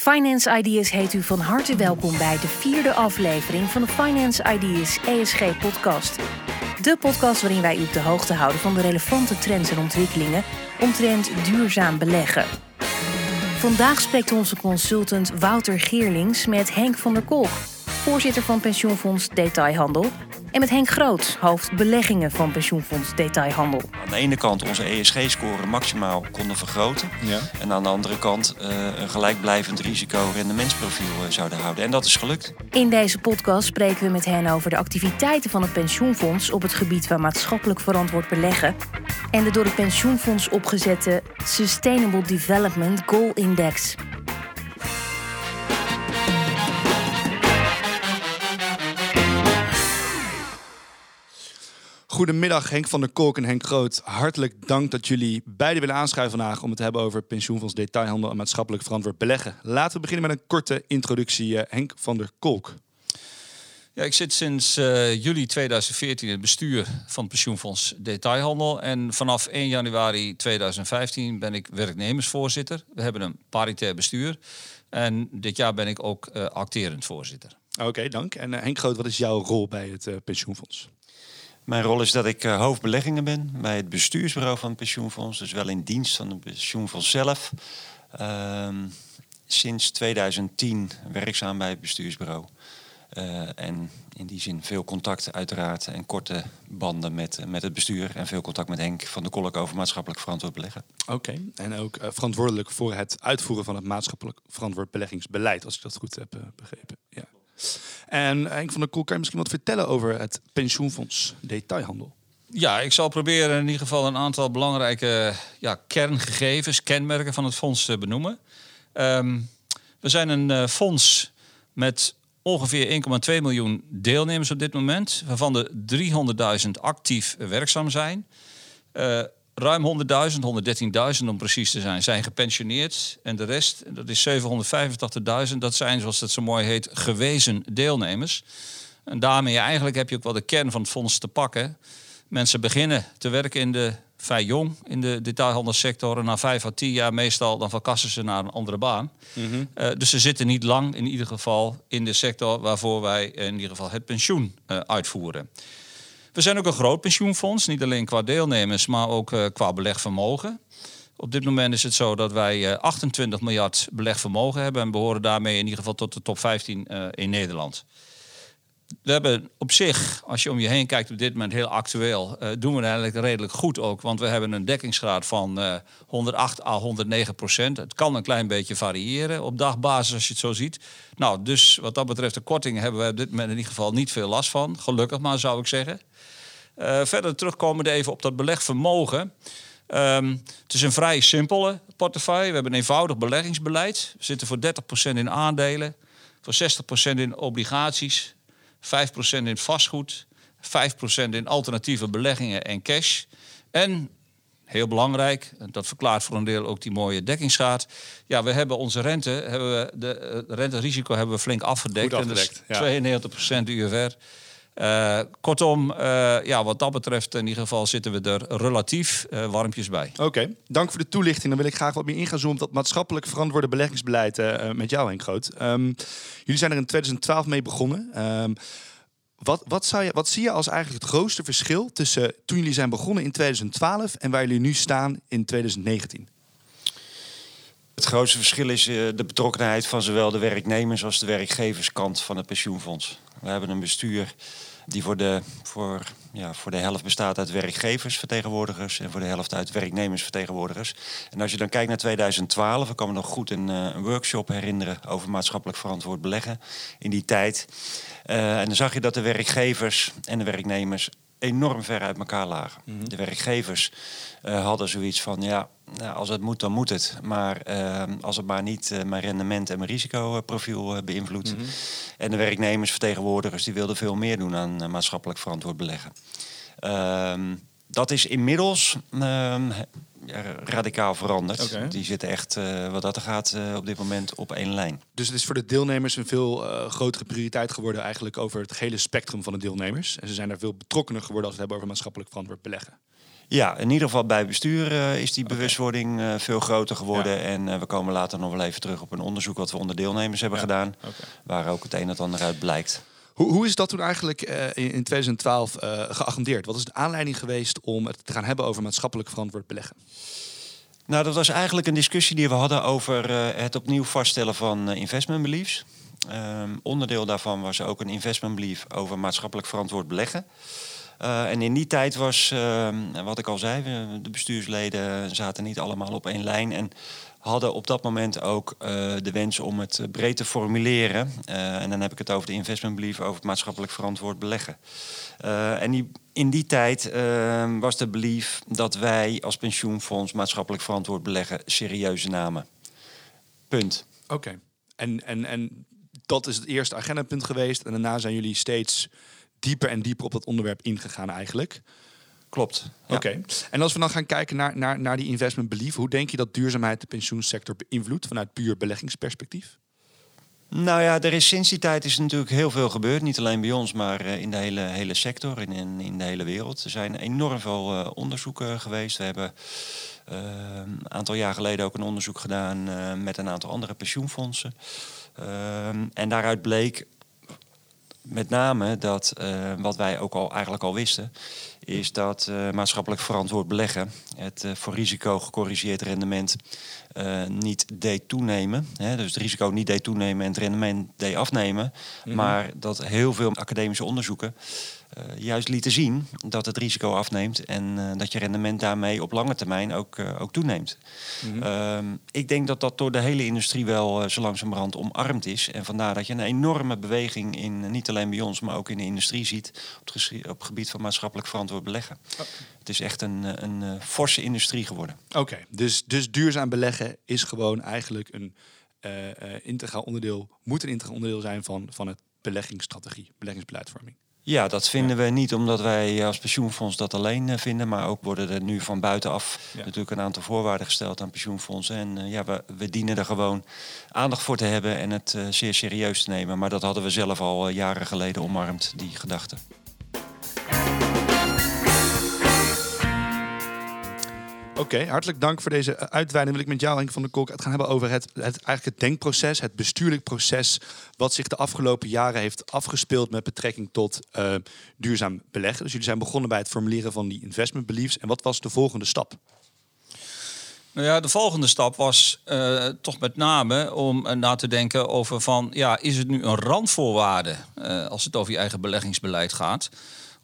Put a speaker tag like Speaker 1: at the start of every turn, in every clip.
Speaker 1: Finance Ideas heet u van harte welkom bij de vierde aflevering van de Finance Ideas ESG podcast. De podcast waarin wij u op de hoogte houden van de relevante trends en ontwikkelingen omtrent duurzaam beleggen. Vandaag spreekt onze consultant Wouter Geerlings met Henk van der Kolk, voorzitter van pensioenfonds Detailhandel en met Henk Groot, hoofd beleggingen van pensioenfonds Detailhandel.
Speaker 2: Aan de ene kant onze ESG-score maximaal konden vergroten.
Speaker 3: Ja.
Speaker 2: En aan de andere kant eh, een gelijkblijvend risico-rendementsprofiel eh, zouden houden. En dat is gelukt.
Speaker 1: In deze podcast spreken we met hen over de activiteiten van het pensioenfonds op het gebied van maatschappelijk verantwoord beleggen en de door het pensioenfonds opgezette Sustainable Development Goal Index.
Speaker 3: Goedemiddag Henk van der Kolk en Henk Groot. Hartelijk dank dat jullie beiden willen aanschuiven vandaag om het te hebben over pensioenfonds detailhandel en maatschappelijk verantwoord beleggen. Laten we beginnen met een korte introductie. Eh, Henk van der Kolk.
Speaker 4: Ja, ik zit sinds eh, juli 2014 in het bestuur van het pensioenfonds Detailhandel. En vanaf 1 januari 2015 ben ik werknemersvoorzitter. We hebben een paritair bestuur. En dit jaar ben ik ook uh, acterend voorzitter.
Speaker 3: Oké, dank. En uh, Henk Groot, wat is jouw rol bij het pensioenfonds?
Speaker 2: Mijn rol is dat ik uh, hoofdbeleggingen ben bij het bestuursbureau van het pensioenfonds. Dus wel in dienst van het pensioenfonds zelf. Uh, sinds 2010 werkzaam bij het bestuursbureau. Uh, en in die zin veel contact uiteraard en korte banden met, met het bestuur. En veel contact met Henk van de Kolk over maatschappelijk verantwoord beleggen.
Speaker 3: Oké, en ook verantwoordelijk voor het uitvoeren van het maatschappelijk verantwoord beleggingsbeleid, als ik dat goed heb begrepen. Ja. En Henk van der Koel, kan je misschien wat vertellen over het pensioenfonds detailhandel?
Speaker 4: Ja, ik zal proberen in ieder geval een aantal belangrijke ja, kerngegevens, kenmerken van het fonds te benoemen. Um, we zijn een uh, fonds met ongeveer 1,2 miljoen deelnemers op dit moment, waarvan er 300.000 actief werkzaam zijn. Uh, ruim 100.000, 113.000 om precies te zijn, zijn gepensioneerd. En de rest, dat is 785.000, dat zijn, zoals het zo mooi heet, gewezen deelnemers. En daarmee eigenlijk heb je ook wel de kern van het fonds te pakken. Mensen beginnen te werken in de vrij jong in de detailhandelsector. En na vijf à tien jaar meestal dan verkassen ze naar een andere baan. Mm -hmm. uh, dus ze zitten niet lang in ieder geval in de sector waarvoor wij in ieder geval het pensioen uh, uitvoeren. We zijn ook een groot pensioenfonds, niet alleen qua deelnemers, maar ook uh, qua belegvermogen. Op dit moment is het zo dat wij 28 miljard belegvermogen hebben en behoren daarmee in ieder geval tot de top 15 in Nederland we hebben op zich, als je om je heen kijkt op dit moment heel actueel, uh, doen we eigenlijk redelijk goed ook. Want we hebben een dekkingsgraad van uh, 108 à 109 procent. Het kan een klein beetje variëren op dagbasis als je het zo ziet. Nou, dus wat dat betreft de kortingen hebben we op dit moment in ieder geval niet veel last van. Gelukkig maar, zou ik zeggen. Uh, verder terugkomend even op dat belegvermogen. Um, het is een vrij simpele portefeuille. We hebben een eenvoudig beleggingsbeleid. We zitten voor 30% in aandelen, voor 60% in obligaties, 5% in vastgoed, 5% in alternatieve beleggingen en cash. En heel belangrijk, dat verklaart voor een deel ook die mooie dekkingsgraad. Ja, we hebben onze rente, hebben we de uh, renterisico hebben we flink afgedekt.
Speaker 3: Goed afgedekt
Speaker 4: en dat is 92% UFR. Uh, kortom, uh, ja, wat dat betreft in ieder geval zitten we er relatief uh, warmpjes bij.
Speaker 3: Oké, dank voor de toelichting. Dan wil ik graag wat meer ingaan op dat maatschappelijk verantwoorde beleggingsbeleid met jou, Henk Groot. Um, jullie zijn er in 2012 mee begonnen. Um, wat, wat, zou je, wat zie je als eigenlijk het grootste verschil tussen toen jullie zijn begonnen in 2012 en waar jullie nu staan in 2019?
Speaker 2: Het grootste verschil is de betrokkenheid van zowel de werknemers als de werkgeverskant van het pensioenfonds. We hebben een bestuur die voor de, voor, ja, voor de helft bestaat uit werkgeversvertegenwoordigers en voor de helft uit werknemersvertegenwoordigers. En als je dan kijkt naar 2012, ik kan me nog goed een, een workshop herinneren over maatschappelijk verantwoord beleggen in die tijd. Uh, en dan zag je dat de werkgevers en de werknemers enorm ver uit elkaar lagen. Mm -hmm. De werkgevers uh, hadden zoiets van, ja, nou, als het moet, dan moet het. Maar uh, als het maar niet uh, mijn rendement en mijn risicoprofiel beïnvloedt. Mm -hmm. En de werknemersvertegenwoordigers die wilden veel meer doen aan maatschappelijk verantwoord beleggen. Ehm, dat is inmiddels ehm, radicaal veranderd. Okay. Die zitten echt, uh, wat dat er gaat, uh, op dit moment op één lijn.
Speaker 3: Dus het is voor de deelnemers een veel uh, grotere prioriteit geworden... eigenlijk over het hele spectrum van de deelnemers. En ze zijn daar veel betrokkener geworden als we het hebben over maatschappelijk verantwoord beleggen.
Speaker 2: Ja, in ieder geval bij bestuur is die bewustwording veel groter geworden. Ja. En we komen later nog wel even terug op een onderzoek wat we onder deelnemers hebben ja. gedaan. Okay. Waar ook het een en het ander uit blijkt.
Speaker 3: Hoe, hoe is dat toen eigenlijk in, in 2012 geagendeerd? Wat is de aanleiding geweest om het te gaan hebben over maatschappelijk verantwoord beleggen?
Speaker 2: Nou, dat was eigenlijk een discussie die we hadden over het opnieuw vaststellen van investment beliefs. Um, onderdeel daarvan was ook een investment belief over maatschappelijk verantwoord beleggen. En in die tijd was, uh, wat ik al zei, de bestuursleden zaten niet allemaal op één lijn. En hadden op dat moment ook uh, de wens om het breed te formuleren. en dan heb ik het over de investment belief, over het maatschappelijk verantwoord beleggen. en in die tijd ehm, was de belief dat wij als pensioenfonds maatschappelijk verantwoord beleggen serieuze namen. Punt.
Speaker 3: Oké. En, en, en dat is het eerste agendapunt geweest. En daarna zijn jullie steeds dieper en dieper op dat onderwerp ingegaan eigenlijk.
Speaker 2: Klopt.
Speaker 3: Oké. En als we dan gaan kijken naar, naar, naar die investment belief, hoe denk je dat duurzaamheid de pensioensector beïnvloedt vanuit puur beleggingsperspectief?
Speaker 2: Nou ja, er is sinds die tijd is natuurlijk heel veel gebeurd. Niet alleen bij ons, maar eh, in de hele, hele sector, in, in, in de hele wereld. Er zijn enorm veel uh, onderzoeken geweest. We hebben uh, een aantal jaar geleden ook een onderzoek gedaan met een aantal andere pensioenfondsen. Ehm, en daaruit bleek met name dat, uh, wat wij ook al eigenlijk al wisten, is dat uh, maatschappelijk verantwoord beleggen het uh, voor risico gecorrigeerd rendement niet deed toenemen. Hè, dus het risico niet deed toenemen en het rendement deed afnemen. Mm -hmm. Maar dat heel veel academische onderzoeken juist lieten zien dat het risico afneemt en uh, dat je rendement daarmee op lange termijn ook, uh, ook toeneemt. Mm -hmm. ik denk dat dat door de hele industrie wel zo langzamerhand omarmd is. En vandaar dat je een enorme beweging in, niet alleen bij ons, maar ook in de industrie ziet op het, op het gebied van maatschappelijk verantwoord beleggen. Okay. Het is echt een, een forse industrie geworden.
Speaker 3: Oké, dus, dus duurzaam beleggen is gewoon eigenlijk een integraal onderdeel, moet een integraal onderdeel zijn van, van het beleggingsstrategie, beleggingsbeleidvorming.
Speaker 2: Ja, dat vinden we niet omdat wij als pensioenfonds dat alleen uh, vinden. Maar ook worden er nu van buitenaf ja. natuurlijk een aantal voorwaarden gesteld aan pensioenfondsen. En uh, ja, we, we, dienen er gewoon aandacht voor te hebben en het uh, zeer serieus te nemen. Maar dat hadden we zelf al jaren geleden omarmd, die gedachte.
Speaker 3: Oké, hartelijk dank voor deze uitweiding. Wil ik met jou, Henk van der Kolk, het gaan hebben over het, het, eigenlijk het denkproces, het bestuurlijk proces, wat zich de afgelopen jaren heeft afgespeeld met betrekking tot uh, duurzaam beleggen. Dus jullie zijn begonnen bij het formuleren van die investment beliefs. En wat was de volgende stap?
Speaker 4: Nou ja, de volgende stap was uh, toch met name om na te denken over van, ja, is het nu een randvoorwaarde als het over je eigen beleggingsbeleid gaat?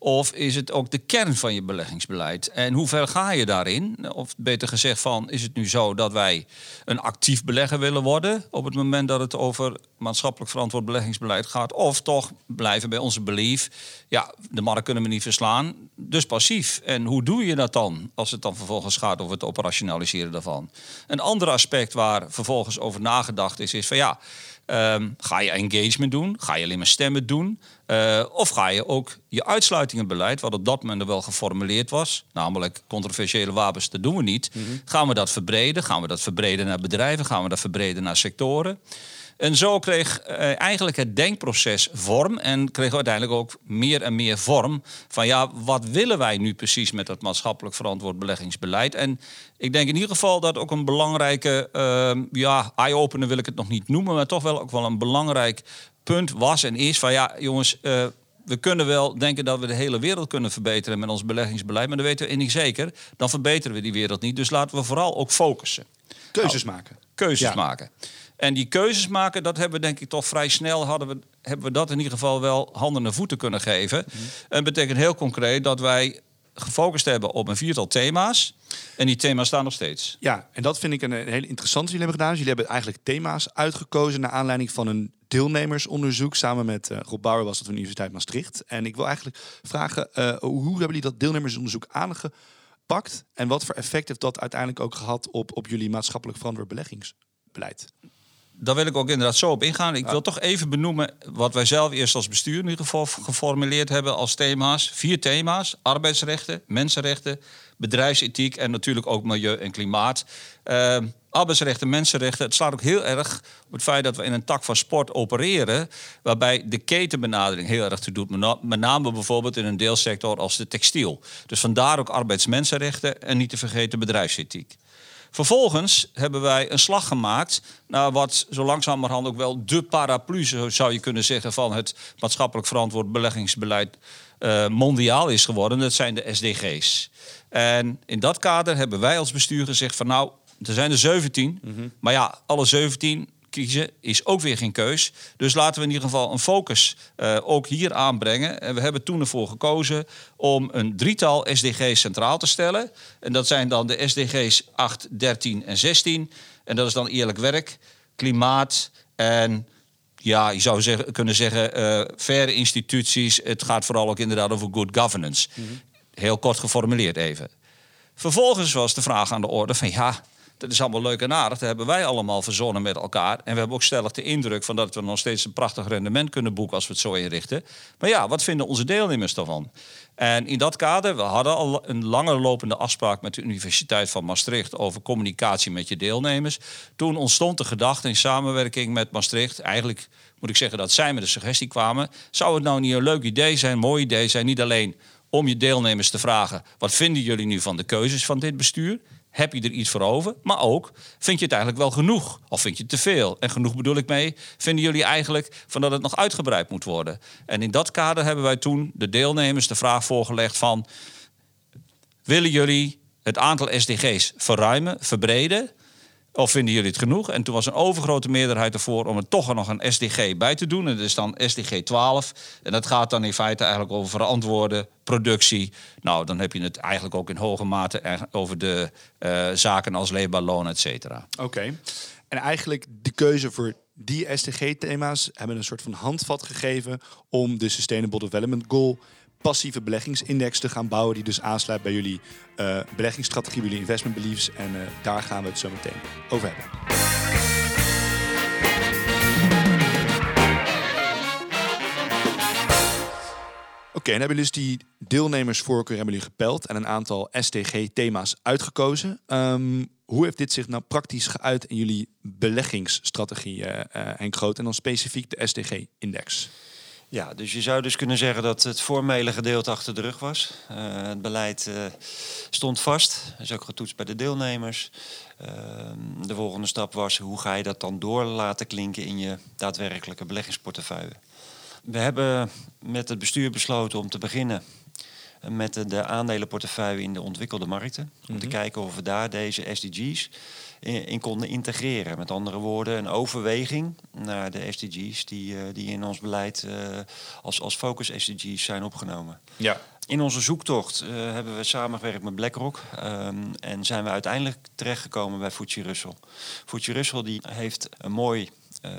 Speaker 4: Of is het ook de kern van je beleggingsbeleid? En hoe ver ga je daarin? Of beter gezegd van, is het nu zo dat wij een actief belegger willen worden... op het moment dat het over maatschappelijk verantwoord beleggingsbeleid gaat... of toch blijven bij onze belief, ja, de markt kunnen we niet verslaan, dus passief. En hoe doe je dat dan, als het dan vervolgens gaat over het operationaliseren daarvan? Een ander aspect waar vervolgens over nagedacht is, is van ja... Um, ga je engagement doen? Ga je alleen maar stemmen doen? Uh, of ga je ook je uitsluitingenbeleid, wat op dat moment er wel geformuleerd was, namelijk controversiële wapens, dat doen we niet. Mm -hmm. Gaan we dat verbreden? Gaan we dat verbreden naar bedrijven? Gaan we dat verbreden naar sectoren? En zo kreeg uh, eigenlijk het denkproces vorm en kreeg uiteindelijk ook meer en meer vorm van ja, wat willen wij nu precies met dat maatschappelijk verantwoord beleggingsbeleid? En ik denk in ieder geval dat ook een belangrijke, uh, ja, eye-opener wil ik het nog niet noemen, maar toch wel ook wel een belangrijk punt was en is van ja, jongens. Uh, we kunnen wel denken dat we de hele wereld kunnen verbeteren met ons beleggingsbeleid, maar dat weten we niet zeker. Dan verbeteren we die wereld niet. Dus laten we vooral ook focussen.
Speaker 3: Keuzes nou, maken.
Speaker 4: Keuzes ja. maken. En die keuzes maken, dat hebben we denk ik toch vrij snel hadden we, hebben we dat in ieder geval wel handen en voeten kunnen geven. Mm -hmm. En dat betekent heel concreet dat wij gefocust hebben op een viertal thema's. En die thema's staan nog steeds.
Speaker 3: Ja, en dat vind ik een, een hele interessante jullie hebben gedaan. Dus jullie hebben eigenlijk thema's uitgekozen naar aanleiding van een deelnemersonderzoek. Samen met uh, Rob Bauer was dat van de Universiteit Maastricht. En ik wil eigenlijk vragen, uh, hoe hebben jullie dat deelnemersonderzoek aangepakt? En wat voor effect heeft dat uiteindelijk ook gehad op, op jullie maatschappelijk verantwoord beleggingsbeleid?
Speaker 4: Daar wil ik ook inderdaad zo op ingaan. Ik wil toch even benoemen wat wij zelf eerst als bestuur in ieder geval geformuleerd hebben als thema's. Vier thema's: arbeidsrechten, mensenrechten, bedrijfsethiek en natuurlijk ook milieu en klimaat. Uh, arbeidsrechten, mensenrechten. Het slaat ook heel erg op het feit dat we in een tak van sport opereren, waarbij de ketenbenadering heel erg te doet. Met name bijvoorbeeld in een deelsector als de textiel. Dus vandaar ook arbeidsmensenrechten en niet te vergeten bedrijfsethiek. Vervolgens hebben wij een slag gemaakt naar wat zo langzamerhand ook wel de paraplu, zou je kunnen zeggen, van het maatschappelijk verantwoord beleggingsbeleid uh, mondiaal is geworden. Dat zijn de SDG's. En in dat kader hebben wij als bestuur gezegd van nou, er zijn er 17. Mhm. Maar ja, alle 17 kiezen is ook weer geen keus. Dus laten we in ieder geval een focus uh, ook hier aanbrengen. En we hebben toen ervoor gekozen om een drietal SDG's centraal te stellen. En dat zijn dan de SDG's 8, 13 en 16. En dat is dan eerlijk werk, klimaat en ja, je zou zeggen, kunnen zeggen, uh, faire instituties. Het gaat vooral ook inderdaad over good governance. Mhm. Heel kort geformuleerd even. Vervolgens was de vraag aan de orde van ja, dat is allemaal leuk en aardig. Dat hebben wij allemaal verzonnen met elkaar. En we hebben ook stellig de indruk van dat we nog steeds een prachtig rendement kunnen boeken als we het zo inrichten. Maar ja, wat vinden onze deelnemers daarvan? En in dat kader, we hadden al een langer lopende afspraak met de Universiteit van Maastricht over communicatie met je deelnemers. Toen ontstond de gedachte in samenwerking met Maastricht, eigenlijk moet ik zeggen dat zij met de suggestie kwamen, zou het nou niet een leuk idee zijn, mooi idee zijn, niet alleen om je deelnemers te vragen, wat vinden jullie nu van de keuzes van dit bestuur? Heb je er iets voor over? Maar ook, vind je het eigenlijk wel genoeg? Of vind je het te veel? En genoeg bedoel ik mee, vinden jullie eigenlijk van dat het nog uitgebreid moet worden? En in dat kader hebben wij toen de deelnemers de vraag voorgelegd van... willen jullie het aantal SDG's verruimen, verbreden... Of vinden jullie het genoeg? En toen was een overgrote meerderheid ervoor om er toch nog een SDG bij te doen. En dat is dan SDG 12. En dat gaat dan in feite eigenlijk over verantwoorde productie. Nou, dan heb je het eigenlijk ook in hoge mate over de uh, zaken als leefbaar loon, et cetera.
Speaker 3: Oké. En eigenlijk de keuze voor die SDG-thema's hebben een soort van handvat gegeven om de Sustainable Development Goal passieve beleggingsindex te gaan bouwen. Die dus aansluit bij jullie uh, beleggingsstrategie, jullie investment beliefs. En uh, daar gaan we het zo meteen over hebben. Oké, en hebben jullie dus die deelnemersvoorkeur hebben jullie gepeld en een aantal STG-thema's uitgekozen. Um, hoe heeft dit zich nou praktisch geuit in jullie beleggingsstrategie, uh, Henk Groot, en dan specifiek de STG-index?
Speaker 2: Ja, dus je zou dus kunnen zeggen dat het formele gedeelte achter de rug was. Uh, het beleid uh, stond vast, is ook getoetst bij de deelnemers. Uh, de volgende stap was hoe ga je dat dan door laten klinken in je daadwerkelijke beleggingsportefeuille. We hebben met het bestuur besloten om te beginnen met de, de aandelenportefeuille in de ontwikkelde markten. Om te mhm. kijken of we daar deze SDG's in, konden integreren. Met andere woorden, een overweging naar de SDG's die, uh, die in ons beleid uh, als, als focus SDG's zijn opgenomen.
Speaker 3: Ja.
Speaker 2: In onze zoektocht uh, hebben we samengewerkt met BlackRock um, en zijn we uiteindelijk terechtgekomen bij FTSE Russell. FTSE Russell die heeft een mooi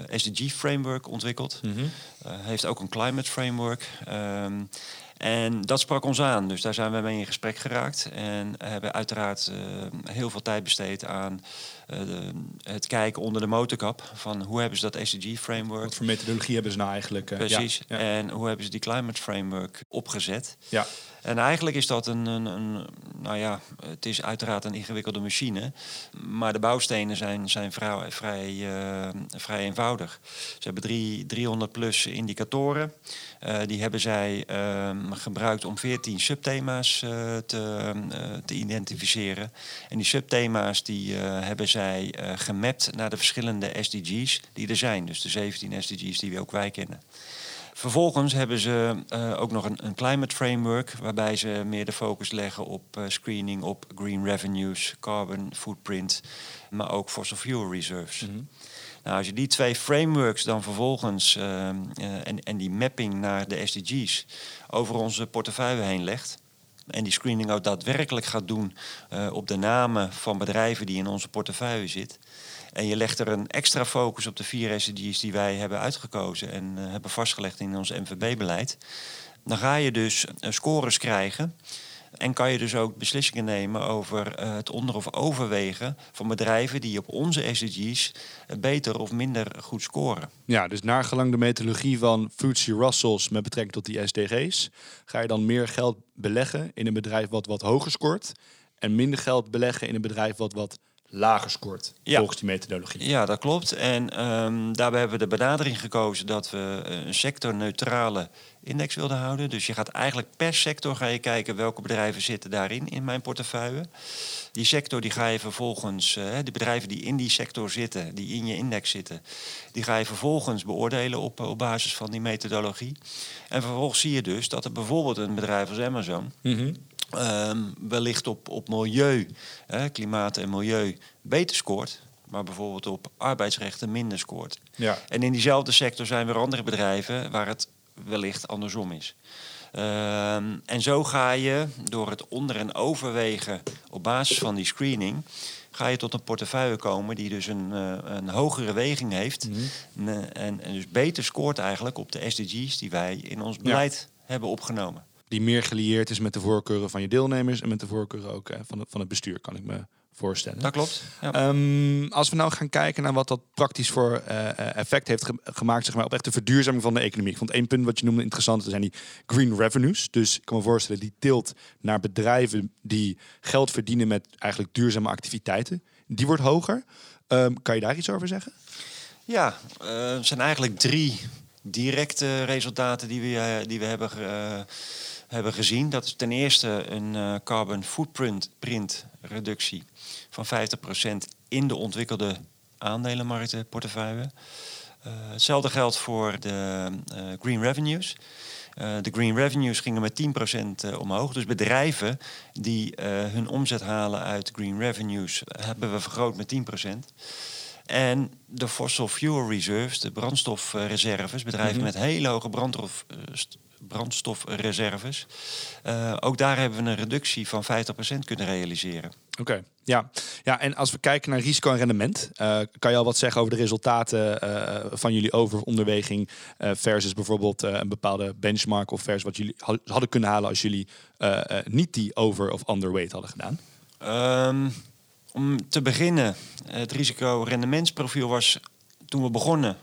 Speaker 2: SDG-framework ontwikkeld, mm -hmm. heeft ook een climate framework. Um, en dat sprak ons aan, dus daar zijn we mee in gesprek geraakt. En hebben uiteraard uh, heel veel tijd besteed aan uh, het kijken onder de motorkap. Van hoe hebben ze dat SDG-framework...
Speaker 3: Wat voor methodologie hebben ze nou eigenlijk?
Speaker 2: Uh, Precies. Ja, ja. En hoe hebben ze die climate framework opgezet?
Speaker 3: Ja.
Speaker 2: En eigenlijk is dat een, een, een, nou ja, het is uiteraard een ingewikkelde machine. Maar de bouwstenen zijn, zijn vrij, vrij, uh, vrij eenvoudig. Ze hebben drie, 300 plus indicatoren. Uh, die hebben zij uh, gebruikt om 14 subthema's uh, te, te, identificeren. En die subthema's die hebben zij gemapt naar de verschillende SDG's die er zijn. Dus de 17 SDG's die we ook wij kennen. Vervolgens hebben ze uh, ook nog een, een, climate framework, waarbij ze meer de focus leggen op uh, screening op green revenues, carbon footprint, maar ook fossil fuel reserves. Mm -hmm. Nou, als je die twee frameworks dan vervolgens uh, en, en die mapping naar de SDG's over onze portefeuille heen legt, en die screening ook daadwerkelijk gaat doen op de namen van bedrijven die in onze portefeuille zitten en je legt er een extra focus op de vier SDG's die wij hebben uitgekozen en uh, hebben vastgelegd in ons MVB-beleid. Dan ga je dus uh, scores krijgen En kan je dus ook beslissingen nemen over eh, het onder- of overwegen van bedrijven die op onze SDG's eh, beter of minder goed scoren.
Speaker 3: Ja, dus naar gelang de methodologie van FTSE Russells met betrekking tot die SDG's, ga je dan meer geld beleggen in een bedrijf wat wat hoger scoort en minder geld beleggen in een bedrijf wat wat lager scoort,
Speaker 2: Ja.
Speaker 3: volgens die methodologie.
Speaker 2: Ja, dat klopt. En ehm, daarbij hebben we de benadering gekozen dat we eh, een sectorneutrale index wilden houden. Dus je gaat eigenlijk per sector ga je kijken welke bedrijven zitten daarin in mijn portefeuille. Die sector die ga je vervolgens, eh, de bedrijven die in die sector zitten, die in je index zitten, die ga je vervolgens beoordelen op, op basis van die methodologie. En vervolgens zie je dus dat er bijvoorbeeld een bedrijf als Amazon
Speaker 3: Mhm.
Speaker 2: Ehm, wellicht op, op milieu, hè, klimaat en milieu beter scoort, maar bijvoorbeeld op arbeidsrechten minder scoort.
Speaker 3: Ja.
Speaker 2: En in diezelfde sector zijn weer andere bedrijven waar het wellicht andersom is. Ehm, en zo ga je door het onder- en overwegen op basis van die screening, ga je tot een portefeuille komen die dus een, eh, een hogere weging heeft.
Speaker 3: Mhm.
Speaker 2: En, en, en dus beter scoort eigenlijk op de SDG's die wij in ons beleid hebben opgenomen.
Speaker 3: Die meer gelieerd is met de voorkeuren van je deelnemers en met de voorkeuren ook eh, van, het, van het bestuur, kan ik me voorstellen.
Speaker 2: Dat klopt. Ja.
Speaker 3: Ehm, als we nou gaan kijken naar wat dat praktisch voor eh, eh, effect heeft ge- gemaakt zeg maar, op echt de verduurzaming van de economie. Ik vond één punt wat je noemde interessant, dat zijn die green revenues. Dus ik kan me voorstellen, die tilt naar bedrijven die geld verdienen met eigenlijk duurzame activiteiten. Die wordt hoger. Ehm, kan je daar iets over zeggen?
Speaker 2: Ja, het zijn eigenlijk drie directe resultaten die we, die we hebben, hebben gezien. Dat is ten eerste een eh, carbon footprint print reductie van 50% in de ontwikkelde aandelenmarktenportefeuille. Eh hetzelfde geldt voor de eh, green revenues. De green revenues gingen met 10% eh, omhoog. Dus bedrijven die hun omzet halen uit green revenues hebben we vergroot met 10%. En de fossil fuel reserves, de brandstofreserves, bedrijven met hele hoge brandstof, st- brandstofreserves. eh, ook daar hebben we een reductie van 50% kunnen realiseren.
Speaker 3: Oké, ja. ja. En als we kijken naar risico en rendement, eh, kan je al wat zeggen over de resultaten eh, van jullie overonderweging eh, versus bijvoorbeeld een bepaalde benchmark of versus wat jullie ha- hadden kunnen halen als jullie niet die over- of underweight hadden gedaan?
Speaker 2: Ehm, om te beginnen, het risico-rendementsprofiel was toen we begonnen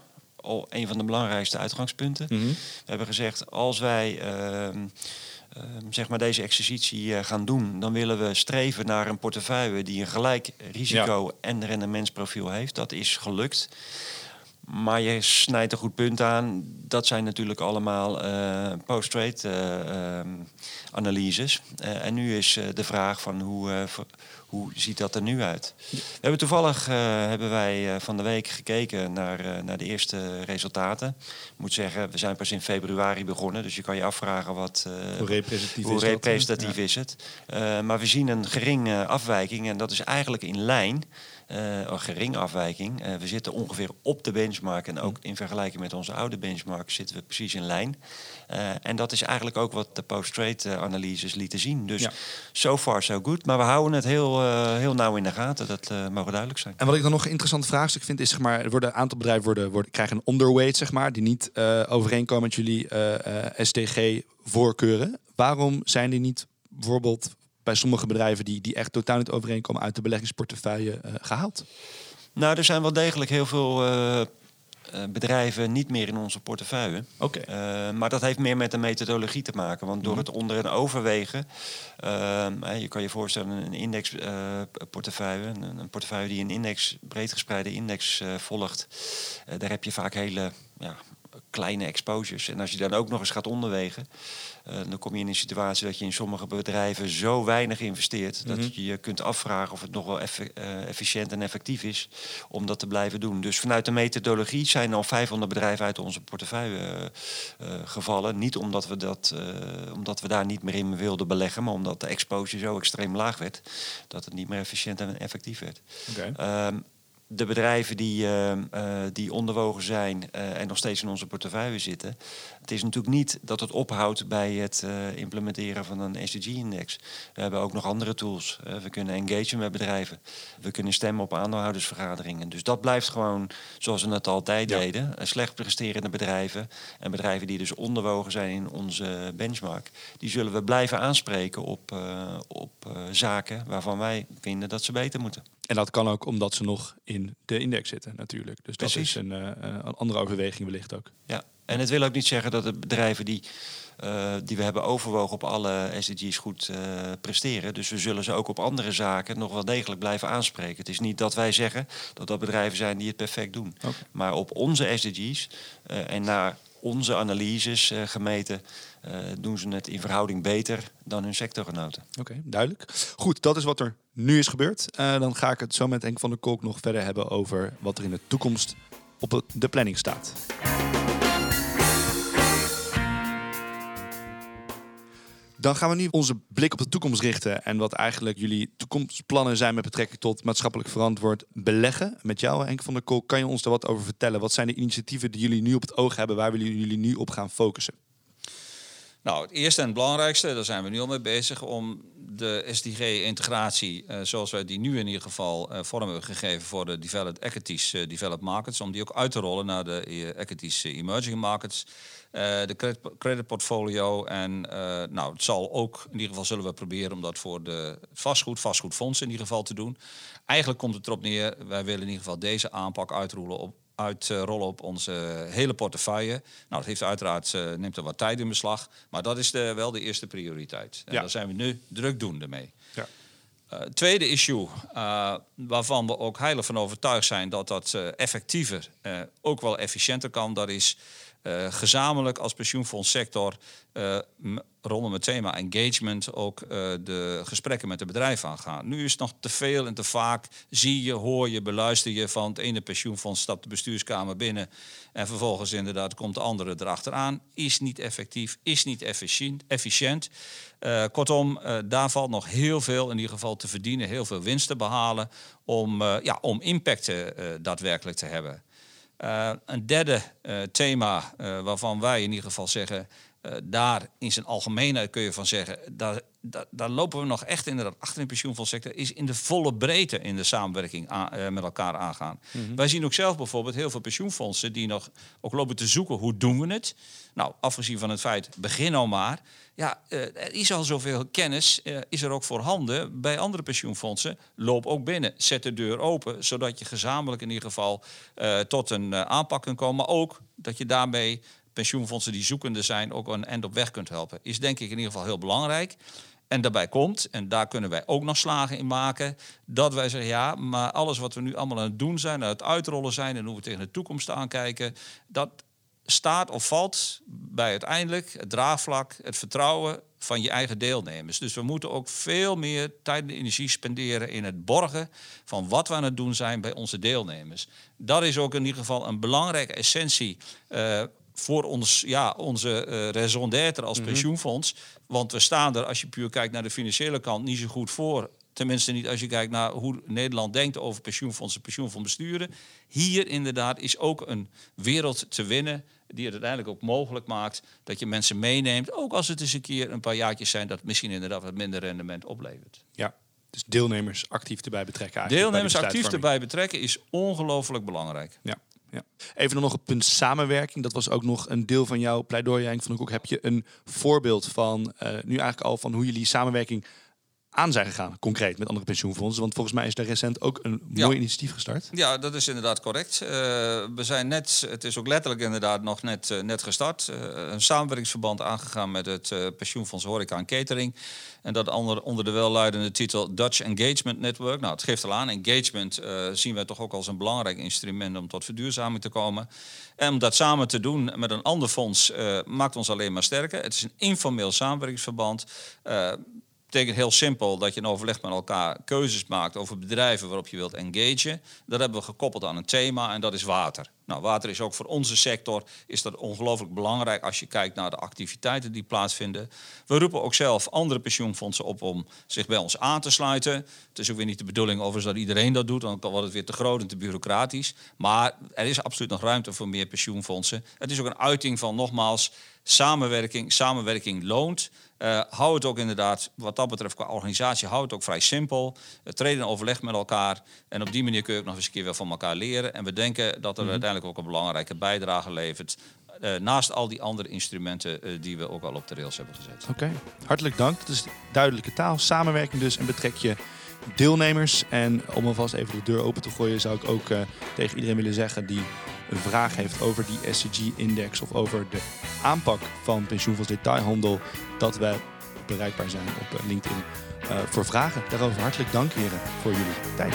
Speaker 2: al een van de belangrijkste uitgangspunten.
Speaker 3: Mhm.
Speaker 2: We hebben gezegd, als wij ehm, ehm, zeg maar deze exercitie eh, gaan doen, dan willen we streven naar een portefeuille die een gelijk risico- en rendementsprofiel heeft. Dat is gelukt. Maar je snijdt een goed punt aan. Dat zijn natuurlijk allemaal eh, post-trade eh, ehm, analyses. En nu is de vraag van hoe, hoe ziet dat er nu uit? We hebben toevallig eh, hebben wij eh, van de week gekeken naar, eh, naar de eerste resultaten. Ik moet zeggen, we zijn pas in februari begonnen. Dus je kan je afvragen wat,
Speaker 3: Hoe representatief
Speaker 2: hoe
Speaker 3: is
Speaker 2: representatief is het. Maar we zien een geringe afwijking en dat is eigenlijk in lijn. Eh, een geringe afwijking. Eh, we zitten ongeveer op de benchmark en ook in vergelijking met onze oude benchmark zitten we precies in lijn. Eh, en dat is eigenlijk ook wat de post-trade analyses lieten zien. Dus
Speaker 3: Ja.
Speaker 2: so far so good. Maar we houden het heel, heel nauw in de gaten. Dat mogen duidelijk zijn.
Speaker 3: En wat ik dan nog een interessant vraagstuk vind, is zeg maar, er worden een aantal bedrijven worden, worden, krijgen een underweight, zeg maar, die niet overeenkomen met jullie eh, STG-voorkeuren. Waarom zijn die niet bijvoorbeeld bij sommige bedrijven die, die echt totaal niet overeenkomen uit de beleggingsportefeuille eh, gehaald?
Speaker 2: Nou, er zijn wel degelijk heel veel eh, eh, bedrijven niet meer in onze portefeuille.
Speaker 3: Oké.
Speaker 2: Maar dat heeft meer met de methodologie te maken. Want door het onder- en overwegen, ehm, je kan je voorstellen een indexportefeuille, een, een portefeuille die een index, breed gespreide index volgt, daar heb je vaak hele ja, kleine exposures. En als je dan ook nog eens gaat onderwegen, eh, dan kom je in een situatie dat je in sommige bedrijven zo weinig investeert dat je je kunt afvragen of het nog wel eh, efficiënt en effectief is om dat te blijven doen. Dus vanuit de methodologie zijn al 500 bedrijven uit onze portefeuille eh, gevallen. Niet omdat we, dat, omdat we daar niet meer in wilden beleggen, maar omdat de exposure zo extreem laag werd dat het niet meer efficiënt en effectief werd. Ehm, de bedrijven die, uh, uh, die onderwogen zijn uh, en nog steeds in onze portefeuille zitten. Het is natuurlijk niet dat het ophoudt bij het implementeren van een SDG-index. We hebben ook nog andere tools. we kunnen engagen met bedrijven. We kunnen stemmen op aandeelhoudersvergaderingen. Dus dat blijft gewoon zoals we het altijd ja. deden. Slecht presterende bedrijven en bedrijven die dus onderwogen zijn in onze benchmark. Die zullen we blijven aanspreken op, op zaken waarvan wij vinden dat ze beter moeten.
Speaker 3: En dat kan ook omdat ze nog in de index zitten, natuurlijk. Dus dat is een, een andere overweging wellicht ook.
Speaker 2: Ja, en het wil ook niet zeggen dat de bedrijven die, uh, die we hebben overwogen op alle SDG's goed uh, presteren. Dus we zullen ze ook op andere zaken nog wel degelijk blijven aanspreken. Het is niet dat wij zeggen dat dat bedrijven zijn die het perfect doen. Okay. Maar op onze SDG's en naar onze analyses gemeten doen ze het in verhouding beter dan hun sectorgenoten.
Speaker 3: Oké, duidelijk. Goed, dat is wat er nu is gebeurd. Dan ga ik het zo met Henk van der Kolk nog verder hebben over wat er in de toekomst op de planning staat. Dan gaan we nu onze blik op de toekomst richten. En wat eigenlijk jullie toekomstplannen zijn met betrekking tot maatschappelijk verantwoord beleggen. Met jou, Henk van der Kolk, kan je ons daar wat over vertellen? Wat zijn de initiatieven die jullie nu op het oog hebben? Waar willen jullie nu op gaan focussen?
Speaker 4: Nou, het eerste en het belangrijkste, daar zijn we nu al mee bezig, om de SDG-integratie, uh, zoals wij die nu in ieder geval uh, vorm hebben gegeven voor de developed equities, uh, developed markets, om die ook uit te rollen naar de equities emerging markets, de credit, credit, portfolio. En nou, het zal ook, in ieder geval zullen we proberen om dat voor de vastgoed, vastgoedfonds in ieder geval te doen. Eigenlijk komt het erop neer, wij willen in ieder geval deze aanpak uitrollen op, uitrollen op onze hele portefeuille. Nou, dat heeft uiteraard, uh, neemt er wat tijd in beslag. Maar dat is de, wel de eerste prioriteit. En ja. daar zijn we nu drukdoende mee. Ja. Uh, tweede issue, uh, waarvan we ook heilig van overtuigd zijn dat dat effectiever, ook wel efficiënter kan, dat is gezamenlijk als pensioenfondssector rondom het thema engagement ook uh, de gesprekken met de bedrijven aangaan. Nu is het nog te veel en te vaak zie je, hoor je, beluister je van het ene pensioenfonds stapt de bestuurskamer binnen en vervolgens inderdaad komt de andere erachteraan. Is niet effectief, is niet efficiënt. efficiënt. Kortom, daar valt nog heel veel in ieder geval te verdienen, heel veel winst te behalen om, ja, om impact daadwerkelijk te hebben. Een derde thema waarvan wij in ieder geval zeggen uh, daar in zijn algemeenheid kun je van zeggen, daar, daar, daar, lopen we nog echt inderdaad achter in de pensioenfondssector, is in de volle breedte in de samenwerking aan, uh, met elkaar aangaan. Mm -hmm. Wij zien ook zelf bijvoorbeeld heel veel pensioenfondsen die nog ook lopen te zoeken, hoe doen we het? Nou, afgezien van het feit, begin nou maar. Ja, uh, er is al zoveel kennis, is er ook voorhanden bij andere pensioenfondsen. Loop ook binnen, zet de deur open, zodat je gezamenlijk in ieder geval tot een aanpak kunt komen. Maar ook dat je daarmee pensioenfondsen die zoekende zijn ook een end op weg kunt helpen. Is denk ik in ieder geval heel belangrijk. En daarbij komt, en daar kunnen wij ook nog slagen in maken, dat wij zeggen ja, maar alles wat we nu allemaal aan het doen zijn, aan het uitrollen zijn en hoe we tegen de toekomst aankijken, dat staat of valt bij uiteindelijk het draagvlak, het vertrouwen van je eigen deelnemers. Dus we moeten ook veel meer tijd en energie spenderen in het borgen van wat we aan het doen zijn bij onze deelnemers. Dat is ook in ieder geval een belangrijke essentie. Uh, voor ons, ja, onze uh, raison d'être als mm -hmm. pensioenfonds. Want we staan er, als je puur kijkt naar de financiële kant, niet zo goed voor. Tenminste niet als je kijkt naar hoe Nederland denkt over pensioenfondsen, pensioenfonds besturen. Hier inderdaad is ook een wereld te winnen die het uiteindelijk ook mogelijk maakt dat je mensen meeneemt. Ook als het eens een keer een paar jaartjes zijn dat misschien inderdaad wat minder rendement oplevert.
Speaker 3: Ja, dus deelnemers actief erbij betrekken.
Speaker 4: Deelnemers actief erbij betrekken is ongelooflijk belangrijk.
Speaker 3: Ja. Ja. Even nog op punt samenwerking. Dat was ook nog een deel van jouw pleidooi, Henk van Koek. Heb je een voorbeeld van, uh, nu eigenlijk al, van hoe jullie samenwerking aan zijn gegaan, concreet met andere pensioenfondsen? Want volgens mij is er recent ook een ja. mooi initiatief gestart.
Speaker 4: Ja, dat is inderdaad correct. Uh, we zijn net, het is ook letterlijk inderdaad nog net, uh, net gestart. Uh, een samenwerkingsverband aangegaan met het pensioenfonds Horeca en Catering. En dat onder, onder de welluidende titel Dutch Engagement Network. Nou, het geeft al aan, engagement zien wij toch ook als een belangrijk instrument om tot verduurzaming te komen. En om dat samen te doen met een ander fonds maakt ons alleen maar sterker. Het is een informeel samenwerkingsverband betekent heel simpel dat je in overleg met elkaar keuzes maakt over bedrijven waarop je wilt engagen. Dat hebben we gekoppeld aan een thema en dat is water. Nou, water is ook voor onze sector is dat ongelooflijk belangrijk als je kijkt naar de activiteiten die plaatsvinden. We roepen ook zelf andere pensioenfondsen op om zich bij ons aan te sluiten. Het is ook weer niet de bedoeling overigens dat iedereen dat doet, dan wordt het weer te groot en te bureaucratisch. Maar er is absoluut nog ruimte voor meer pensioenfondsen. Het is ook een uiting van nogmaals samenwerking. Samenwerking loont. Uh, hou het ook inderdaad, wat dat betreft qua organisatie, hou het ook vrij simpel. Uh, treden in overleg met elkaar. En op die manier kun je ook nog eens een keer wel van elkaar leren. En we denken dat er mhm. uiteindelijk ook een belangrijke bijdrage levert. Uh, naast al die andere instrumenten die we ook al op de rails hebben gezet.
Speaker 3: Oké, hartelijk dank. Dat is duidelijke taal. Samenwerking dus en betrek je deelnemers. En om alvast even de deur open te gooien, zou ik ook tegen iedereen willen zeggen die een vraag heeft over die SCG-index of over de aanpak van pensioenfonds detailhandel, dat wij bereikbaar zijn op eh, LinkedIn uh, voor vragen. Daarover hartelijk dank, heren, voor jullie tijd.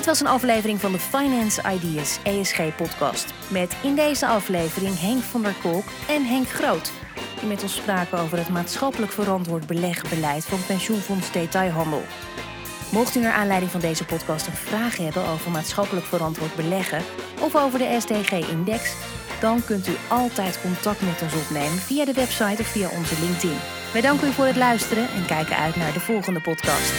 Speaker 1: Dit was een aflevering van de Finance Ideas ESG podcast. Met in deze aflevering Henk van der Kolk en Henk Groot die met ons spraken over het maatschappelijk verantwoord belegbeleid van pensioenfonds Detailhandel. Mocht u naar aanleiding van deze podcast een vraag hebben over maatschappelijk verantwoord beleggen of over de SDG-index, dan kunt u altijd contact met ons opnemen via de website of via onze LinkedIn. Wij danken u voor het luisteren en kijken uit naar de volgende podcast.